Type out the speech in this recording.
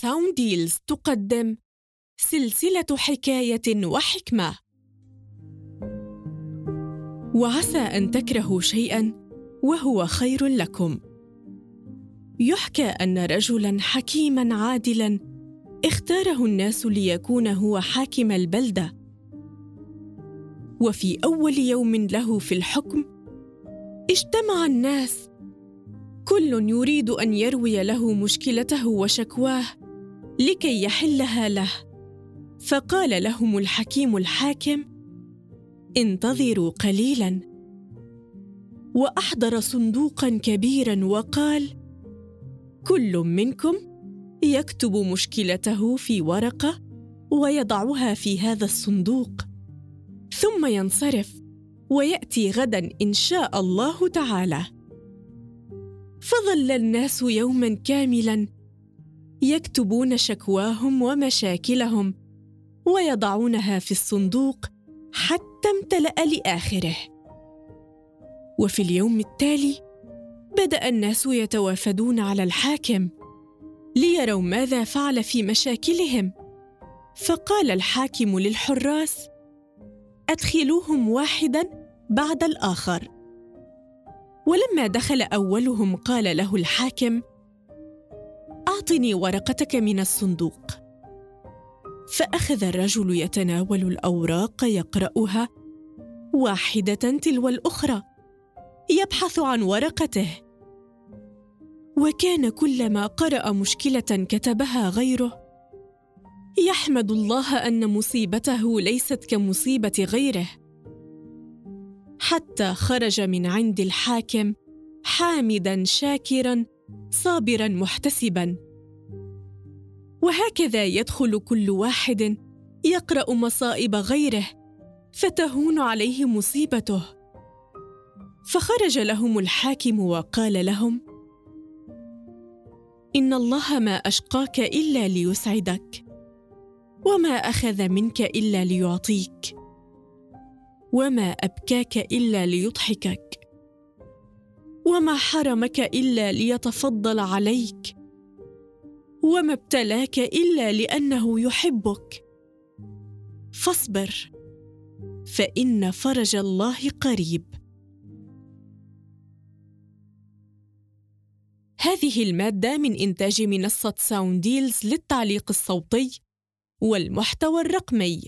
Sound Deals تقدم سلسلة حكاية وحكمة. وعسى أن تكرهوا شيئا وهو خير لكم. يحكى أن رجلا حكيما عادلا اختاره الناس ليكون هو حاكم البلدة. وفي أول يوم له في الحكم اجتمع الناس. كل يريد أن يروي له مشكلته وشكواه. لكي يحلها له. فقال لهم الحكيم الحاكم انتظروا قليلا. وأحضر صندوقا كبيرا وقال كل منكم يكتب مشكلته في ورقة ويضعها في هذا الصندوق ثم ينصرف ويأتي غدا إن شاء الله تعالى. فظل الناس يوما كاملا يكتبون شكواهم ومشاكلهم ويضعونها في الصندوق حتى امتلأ لآخره. وفي اليوم التالي بدأ الناس يتوافدون على الحاكم ليروا ماذا فعل في مشاكلهم. فقال الحاكم للحراس أدخلوهم واحدا بعد الآخر. ولما دخل أولهم قال له الحاكم أعطني ورقتك من الصندوق. فأخذ الرجل يتناول الأوراق يقرأها واحدة تلو الأخرى يبحث عن ورقته. وكان كلما قرأ مشكلة كتبها غيره. يحمد الله أن مصيبته ليست كمصيبة غيره. حتى خرج من عند الحاكم حامدا شاكرا صابرا محتسبا. وهكذا يدخل كل واحد يقرأ مصائب غيره فتهون عليه مصيبته. فخرج لهم الحاكم وقال لهم إن الله ما أشقاك إلا ليسعدك وما أخذ منك إلا ليعطيك وما أبكاك إلا ليضحكك وما حرمك إلا ليتفضل عليك وما ابتلاك إلا لأنه يحبك. فاصبر فإن فرج الله قريب. هذه المادة من إنتاج منصة ساونديلز للتعليق الصوتي والمحتوى الرقمي.